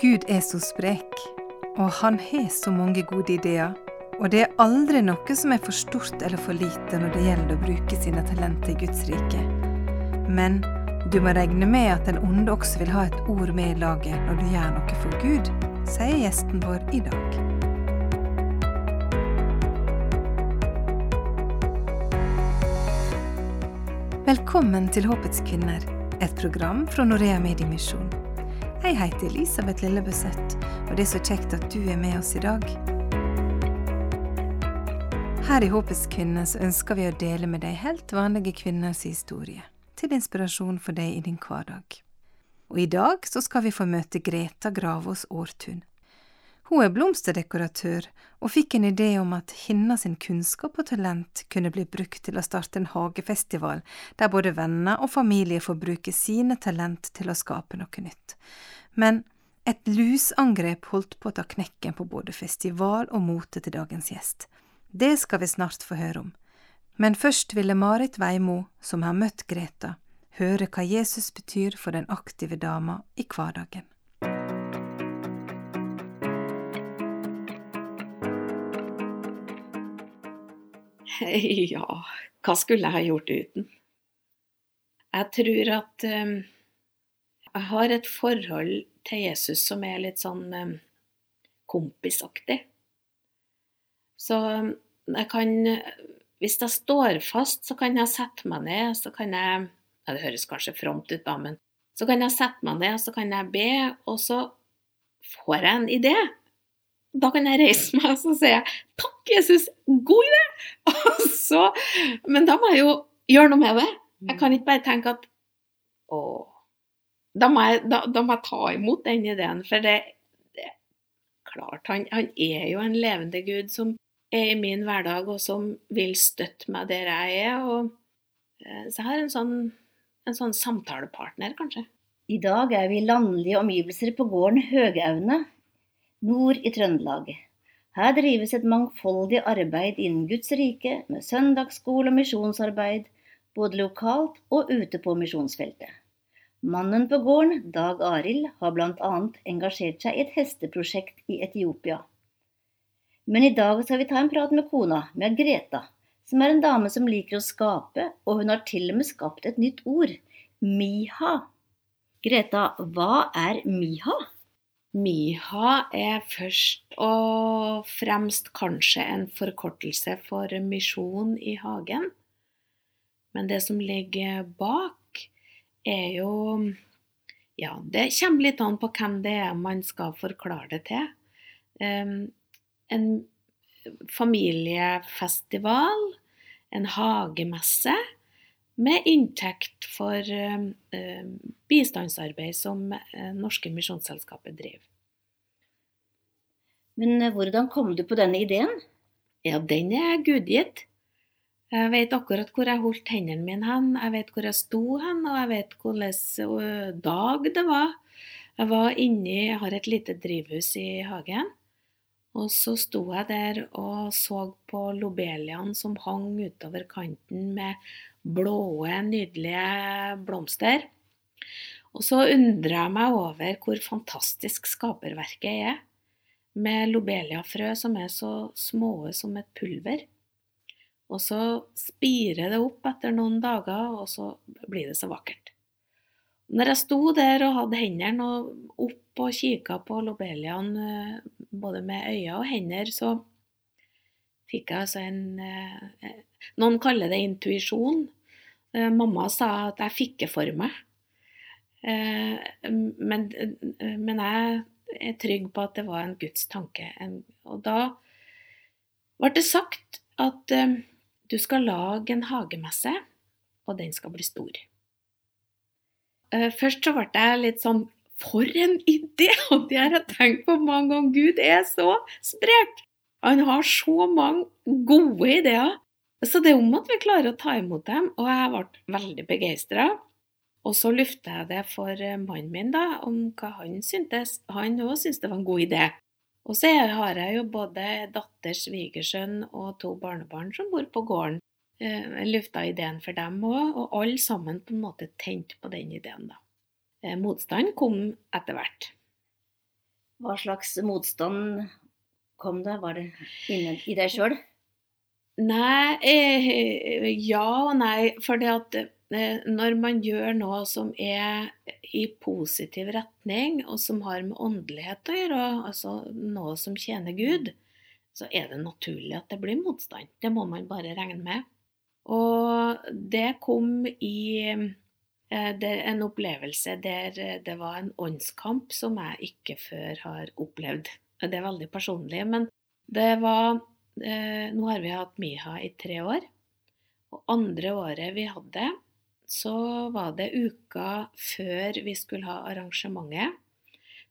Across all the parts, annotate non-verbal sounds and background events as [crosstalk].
Gud er så sprek, og han har så mange gode ideer. Og det er aldri noe som er for stort eller for lite når det gjelder å bruke sine talenter i Guds rike. Men du må regne med at den onde også vil ha et ord med i laget når du gjør noe for Gud, sier gjesten vår i dag. Velkommen til Håpets kvinner, et program fra Norea Mediemisjon. Jeg heter Elisabeth Lillebøseth, og det er så kjekt at du er med oss i dag. Her i Håpets kvinner så ønsker vi å dele med deg helt vanlige kvinners historie, til inspirasjon for deg i din hverdag. Og i dag så skal vi få møte Greta Gravås Aartun. Hun er blomsterdekoratør, og fikk en idé om at hennes kunnskap og talent kunne bli brukt til å starte en hagefestival, der både venner og familie får bruke sine talent til å skape noe nytt. Men et lusangrep holdt på å ta knekken på både festival og mote til dagens gjest. Det skal vi snart få høre om. Men først ville Marit Veimo, som har møtt Greta, høre hva Jesus betyr for den aktive dama i hverdagen. [laughs] Ja, hva skulle jeg ha gjort uten? Jeg tror at um, jeg har et forhold til Jesus som er litt sånn um, kompisaktig. Så jeg kan Hvis jeg står fast, så kan jeg sette meg ned, så kan jeg ja, Det høres kanskje fromt ut, da, men så kan jeg sette meg ned, så kan jeg be, og så får jeg en idé. Da kan jeg reise meg og jeg, 'Takk, Jesus, god idé!' Så, men da må jeg jo gjøre noe med det. Jeg kan ikke bare tenke at 'Å' da må, jeg, da, da må jeg ta imot den ideen. For det, det klart, han, han, er jo en levende Gud som er i min hverdag, og som vil støtte meg der jeg er. Og, eh, så jeg har en sånn, en sånn samtalepartner, kanskje. I dag er vi i landlige omgivelser på gården Høgaune nord i Trøndelag. Her drives et mangfoldig arbeid innen Guds rike, med søndagsskole og misjonsarbeid, både lokalt og ute på misjonsfeltet. Mannen på gården, Dag Arild, har bl.a. engasjert seg i et hesteprosjekt i Etiopia. Men i dag skal vi ta en prat med kona, med Greta, som er en dame som liker å skape, og hun har til og med skapt et nytt ord, miha. Greta, hva er miha? Miha er først og fremst kanskje en forkortelse for misjon i hagen. Men det som ligger bak, er jo Ja, det kommer litt an på hvem det er man skal forklare det til. En familiefestival, en hagemesse, med inntekt for uh, bistandsarbeid som uh, Norske Misjonsselskapet driver. Men hvordan kom du på denne ideen? Ja, den er gudgitt. Jeg vet akkurat hvor jeg holdt hendene mine hen, jeg vet hvor jeg sto hen, og jeg vet hvilken dag det var. Jeg var inni, jeg har et lite drivhus i hagen. Og så sto jeg der og så på lobeliaen som hang utover kanten med blåe, nydelige blomster. Og så undrer jeg meg over hvor fantastisk skaperverket er, med lobeliafrø som er så små som et pulver. Og så spirer det opp etter noen dager, og så blir det så vakkert. Når jeg sto der og hadde hendene opp og kikka på lobeliaen både med øyne og hender, så fikk jeg altså en eh, Noen kaller det intuisjon. Eh, mamma sa at jeg fikk det for meg. Eh, men, men, jeg er trygg på at det var en Guds tanke. Og da ble det sagt at du skal lage en hagemesse, og den skal bli stor. Først så ble jeg litt sånn for en idé! [laughs] Og det har jeg tenkt på mange ganger. Gud er så sprek! Han har så mange gode ideer. Så det er om at vi klarer å ta imot dem. Og jeg ble veldig begeistra. Og så lufta jeg det for eh, mannen min, da, om hva han syntes. Han òg syntes det var en god idé. Og så har jeg jo både datter, svigersønn og to barnebarn som bor på gården. Jeg eh, lufta ideen for dem òg, og alle sammen på en måte tente på den ideen, da. Eh, motstand kom etter hvert. Hva slags motstand kom da? Var det inne i deg sjøl? Nei, eh, ja og nei. For at eh, når man gjør noe som er i positiv retning, og som har med åndelighet å gjøre, altså noe som tjener Gud, så er det naturlig at det blir motstand. Det må man bare regne med. Og det kom i eh, det en opplevelse der det var en åndskamp som jeg ikke før har opplevd. Det er veldig personlig, men det var eh, Nå har vi hatt Miha i tre år. Og andre året vi hadde, så var det uka før vi skulle ha arrangementet.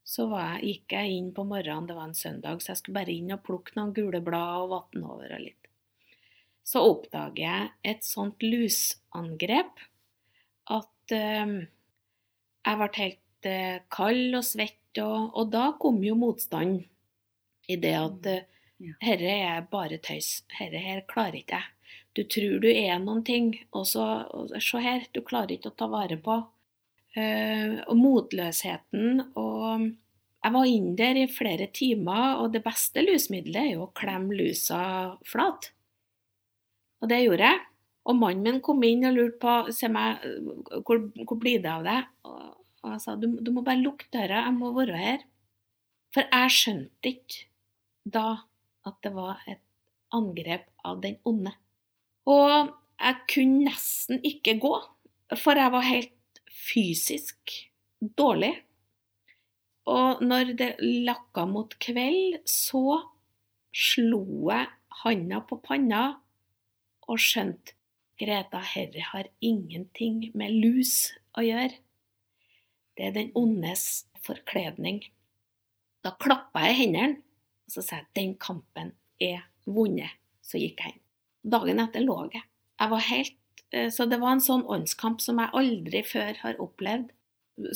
Så jeg, gikk jeg inn på morgenen, det var en søndag, så jeg skulle bare inn og plukke noen gule blad og vanne over og litt. Så oppdager jeg et sånt lusangrep at eh, jeg ble helt eh, kald og svett, og, og da kom jo motstanden i det at mm. eh, herre er bare tøys. Herre her klarer ikke jeg. Du tror du er noen ting, og så Se her, du klarer ikke å ta vare på. Uh, og motløsheten og Jeg var inne der i flere timer, og det beste lusmiddelet er jo å klemme lusa flat. Og det gjorde jeg. Og mannen min kom inn og lurte på Se meg, hvor, hvor blir det av deg? Og, og jeg sa du, du må bare lukke døra, jeg må være her. For jeg skjønte ikke da at det var et angrep av den onde. Og jeg kunne nesten ikke gå, for jeg var helt fysisk dårlig. Og når det lakka mot kveld, så slo jeg handa på panna og skjønte Greta, herre har ingenting med lus å gjøre. Det er den ondes forkledning. Da klappa jeg hendene og så sa jeg den kampen er vunnet. Så gikk jeg inn. Dagen etter lå jeg. Jeg var helt eh, Så det var en sånn åndskamp som jeg aldri før har opplevd.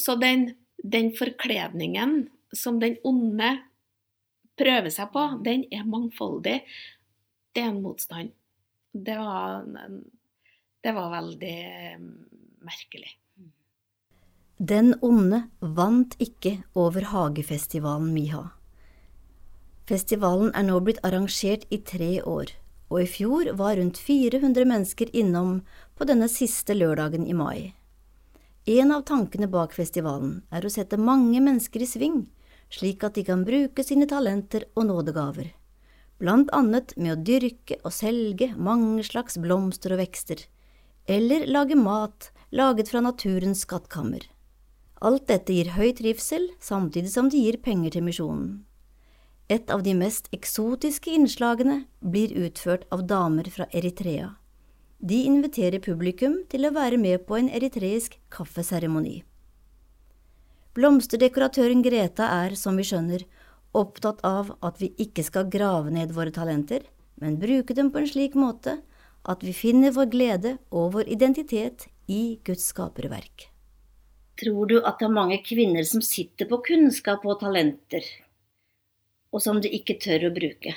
Så den, den forkledningen som den onde prøver seg på, den er mangfoldig. Det er en motstand. Det var, det var veldig eh, merkelig. Den onde vant ikke over hagefestivalen Miha. Festivalen er nå blitt arrangert i tre år, og i fjor var rundt 400 mennesker innom på denne siste lørdagen i mai. En av tankene bak festivalen er å sette mange mennesker i sving, slik at de kan bruke sine talenter og nådegaver, blant annet med å dyrke og selge mange slags blomster og vekster, eller lage mat laget fra naturens skattkammer. Alt dette gir høy trivsel, samtidig som det gir penger til misjonen. Et av de mest eksotiske innslagene blir utført av damer fra Eritrea. De inviterer publikum til å være med på en eritreisk kaffeseremoni. Blomsterdekoratøren Greta er, som vi skjønner, opptatt av at vi ikke skal grave ned våre talenter, men bruke dem på en slik måte at vi finner vår glede og vår identitet i Guds skaperverk. Tror du at det er mange kvinner som sitter på kunnskap og talenter, og som du ikke tør å bruke.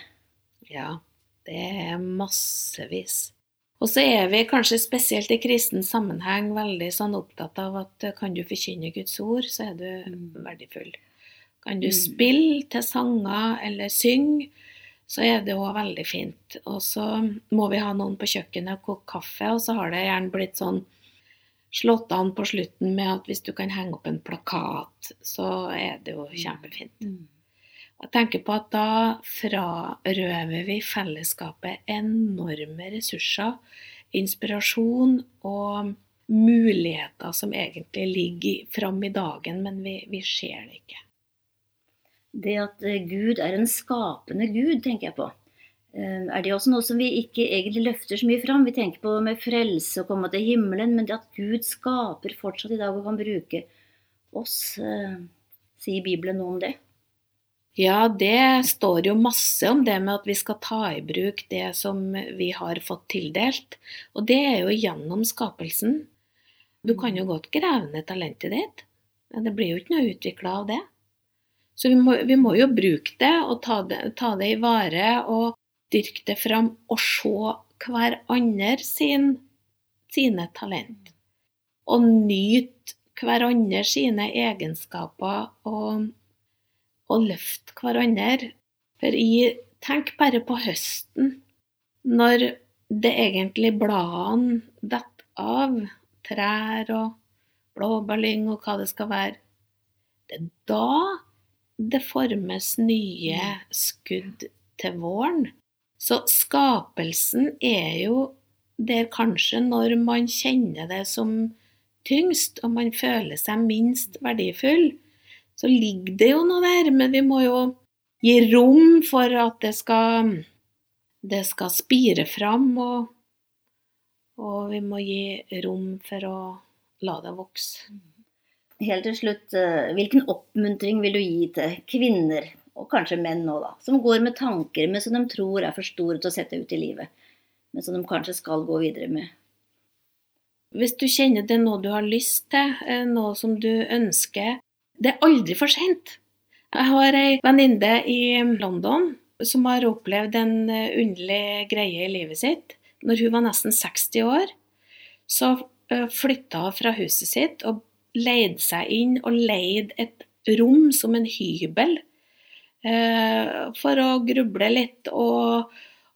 Ja, det er massevis. Og så er vi kanskje spesielt i kristen sammenheng veldig sånn opptatt av at kan du forkynne Guds ord, så er du mm. verdifull. Kan du mm. spille til sanger eller synge, så er det òg veldig fint. Og så må vi ha noen på kjøkkenet og koke kaffe, og så har det gjerne blitt sånn slått an på slutten med at hvis du kan henge opp en plakat, så er det jo mm. kjempefint. Mm. Jeg tenker på at da frarøver vi fellesskapet enorme ressurser, inspirasjon og muligheter som egentlig ligger fram i dagen, men vi, vi ser det ikke. Det at eh, Gud er en skapende Gud, tenker jeg på. Eh, er det også noe som vi ikke egentlig løfter så mye fram? Vi tenker på med frelse og komme til himmelen, men det at Gud skaper fortsatt i dag og kan bruke oss, eh, sier Bibelen noe om det? Ja, det står jo masse om det med at vi skal ta i bruk det som vi har fått tildelt. Og det er jo gjennom skapelsen. Du kan jo godt grave ned talentet ditt, men det blir jo ikke noe utvikla av det. Så vi må, vi må, jo bruke det og ta det, ta det, i vare og dyrke det fram og se hver andre sin, sine talent. Og nyte hver andre sine egenskaper og å løfte hverandre. For jeg tenker bare på høsten, når det egentlig bladene detter av, trær og blåbærlyng og hva det skal være. Det er da det formes nye skudd til våren. Så skapelsen er jo der kanskje når man kjenner det som tyngst, og man føler seg minst verdifull, så ligger det jo noe der. Men vi må jo gi rom for at det skal, det skal spire fram, og, og vi må gi rom for å la det vokse. Helt til slutt, eh, hvilken oppmuntring vil du gi til kvinner, og kanskje menn nå, da, som går med tanker men som de tror er for store til å sette ut i livet, men som de kanskje skal gå videre med? Hvis du kjenner det er noe du har lyst til, eh, noe som du ønsker Det er aldri for sent. Jeg har ei venninne i London som har opplevd en eh, underlig greie i livet sitt. Når hun var nesten 60 år, så flytta hun fra huset sitt og leide seg inn og leide et rom som en hybel eh, for å gruble litt og,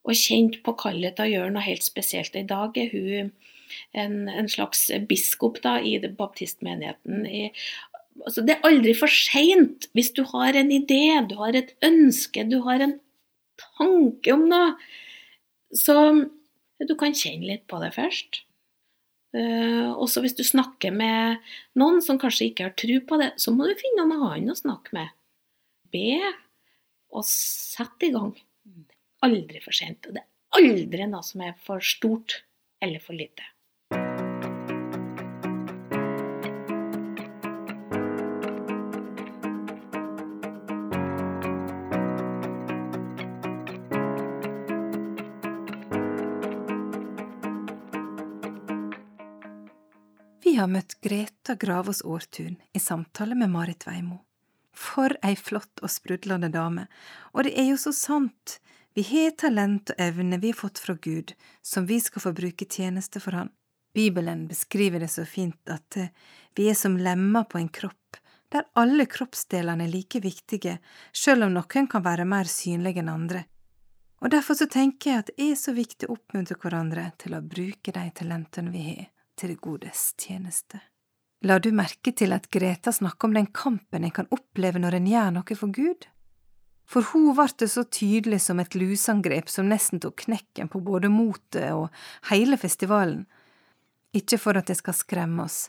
og kjente på kallet til å gjøre noe helt spesielt. I dag er hun en, en slags biskop da, i baptistmenigheten. I, altså, det er aldri for seint hvis du har en idé, du har et ønske, du har en tanke om noe. Så du kan kjenne litt på det først. Uh, også hvis du snakker med noen som kanskje ikke har tro på det, så må du finne noen annen å snakke med. Be, og sett i gang. Aldri for sent. Og det er aldri noe som er for stort eller for lite. Vi har møtt Greta Gravås Aartun i samtale med Marit Veimo. For ei flott og sprudlende dame, og det er jo så sant, vi har talent og evne vi har fått fra Gud, som vi skal få bruke tjeneste for Han. Bibelen beskriver det så fint at eh, vi er som lemmer på en kropp, der alle kroppsdelene er like viktige, selv om noen kan være mer synlige enn andre. Og derfor så tenker jeg at det er så viktig å oppmuntre hverandre til å bruke de talentene vi har til det godes tjeneste. La du merke til at Greta snakker om den kampen en kan oppleve når en gjør noe for Gud? For hun ble det så tydelig som et lusangrep som nesten tok knekken på både motet og hele festivalen. Ikke for at det skal skremme oss,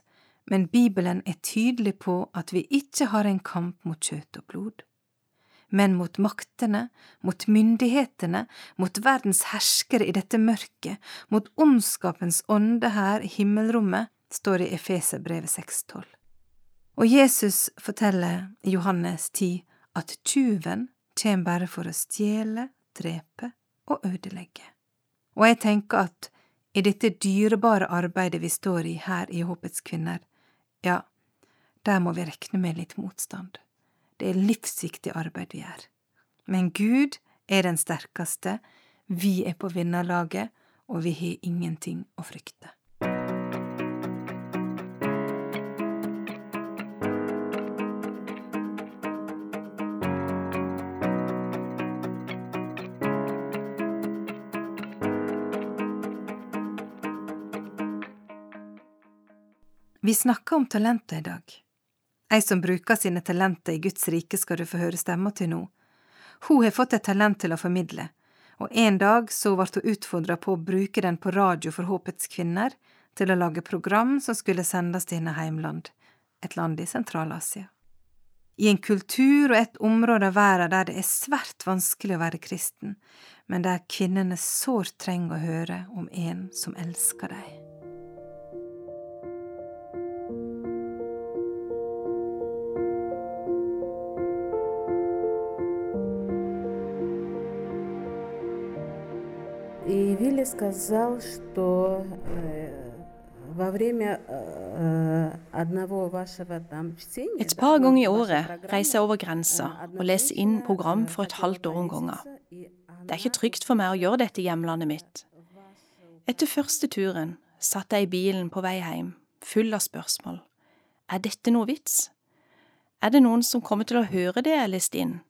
men Bibelen er tydelig på at vi ikke har en kamp mot kjøtt og blod men mot maktene, mot myndighetene, mot verdens herskere i dette mørket, mot ondskapens ånde her i himmelrommet, står det i Efeserbrevet 6,12. Og Jesus forteller i Johannes 10 at tyven kommer bare for å stjele, drepe og ødelegge. Og jeg tenker at i dette dyrebare arbeidet vi står i her i Håpets kvinner, ja, der må vi rekne med litt motstand. Det er livsviktig arbeid vi gjør. Men Gud er den sterkeste, vi er på vinnerlaget, og vi har ingenting å frykte. Vi snakker om talenter i dag. Ei som bruker sine talenter i Guds rike skal du få høre stemma til nå. Hun har fått et talent til å formidle, og en dag så ble hun utfordra på å bruke den på Radio for Håpets kvinner til å lage program som skulle sendes til hennes heimland, et land i Sentral-Asia. I en kultur og et område av verden der det er svært vanskelig å være kristen, men der kvinnene sårt trenger å høre om en som elsker dem. сказал, что во время одного вашего там чтения Et par ganger i året reiser jeg over grensa og leser inn program for et halvt år om gangen. Det er ikke trygt for meg å gjøre dette i hjemlandet mitt. Etter første turen satt jeg i bilen på vei hjem, full av spørsmål. Er dette noe vits? Er det noen som kommer til å høre det jeg leste inn?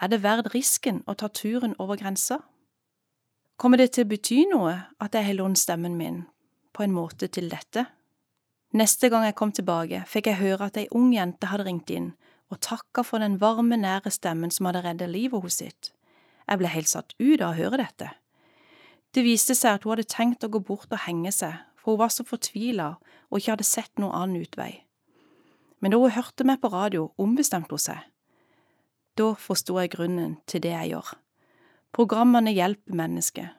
Er det verdt risken å ta turen over grensa? Kommer det til å bety noe at jeg har lånt stemmen min på en måte til dette? Neste gang jeg kom tilbake, fikk jeg høre at ei ung jente hadde ringt inn og takka for den varme, nære stemmen som hadde reddet livet hos sitt. Jeg ble helt satt ut av å høre dette. Det viste seg at hun hadde tenkt å gå bort og henge seg, for hun var så fortvila og ikke hadde sett noen annen utvei men da hun hørte meg på radio, ombestemte hun seg. Da forsto jeg grunnen til det jeg gjør. Programmene hjelper mennesket.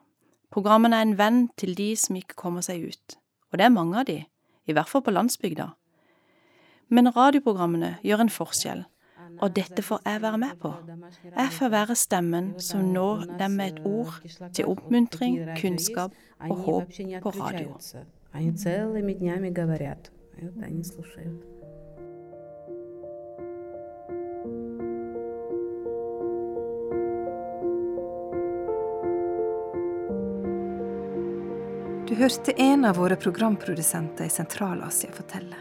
Programmene er en venn til de som ikke kommer seg ut, og det er mange av de, i hvert fall på landsbygda. Men radioprogrammene gjør en forskjell, og dette får jeg være med på. Jeg får være stemmen som når dem med et ord til oppmuntring, kunnskap og håp på radio. Они целыми днями говорят, они слушают. Hørte en av våre programprodusenter i Sentral-Asia fortelle.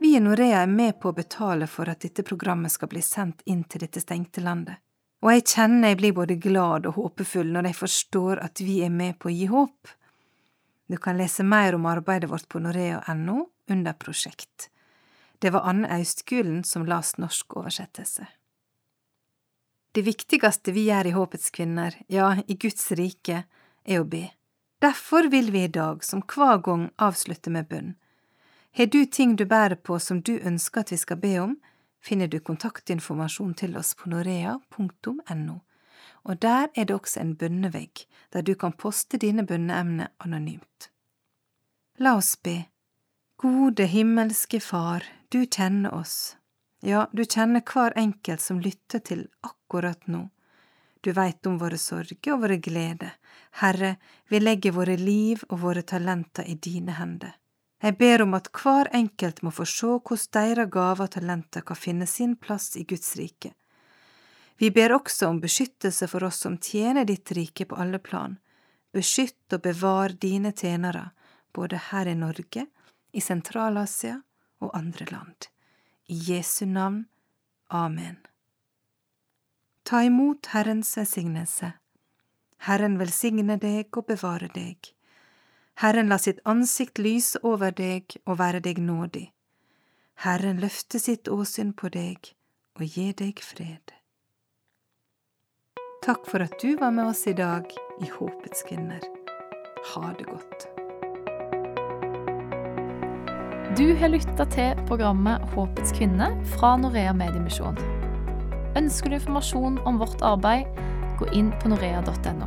Vi i Norea er med på å betale for at dette programmet skal bli sendt inn til dette stengte landet. Og jeg kjenner jeg blir både glad og håpefull når jeg forstår at vi er med på å gi håp. Du kan lese mer om arbeidet vårt på norea.no under prosjekt. Det var Anne Austgulen som las norsk oversettelse. Det viktigste vi gjør i Håpets kvinner, ja, i Guds rike, er å be. Derfor vil vi i dag, som hver gang, avslutte med bønn. Har du ting du bærer på som du ønsker at vi skal be om, finner du kontaktinformasjon til oss på norea.no, og der er det også en bønnevegg der du kan poste dine bønneemner anonymt. La oss be. Gode himmelske Far, du kjenner oss. Ja, du kjenner hver enkelt som lytter til akkurat nå. Du veit om våre sorger og våre gleder. Herre, vi legger våre liv og våre talenter i dine hender. Jeg ber om at hver enkelt må få se hvordan deres gaver og talenter kan finne sin plass i Guds rike. Vi ber også om beskyttelse for oss som tjener ditt rike på alle plan. Beskytt og bevar dine tjenere, både her i Norge, i Sentral-Asia og andre land. I Jesu navn. Amen. Ta imot Herrens velsignelse. Herren velsigne deg og bevare deg. Herren la sitt ansikt lyse over deg og være deg nådig. Herren løfte sitt åsyn på deg og gi deg fred. Takk for at du var med oss i dag i Håpets kvinner. Ha det godt. Du har lytta til programmet Håpets kvinne fra Norea Mediemisjon. Ønsker du informasjon om vårt arbeid, gå inn på norea.no.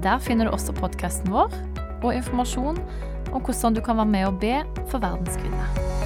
Der finner du også podkasten vår og informasjon om hvordan du kan være med og be for verdens kvinner.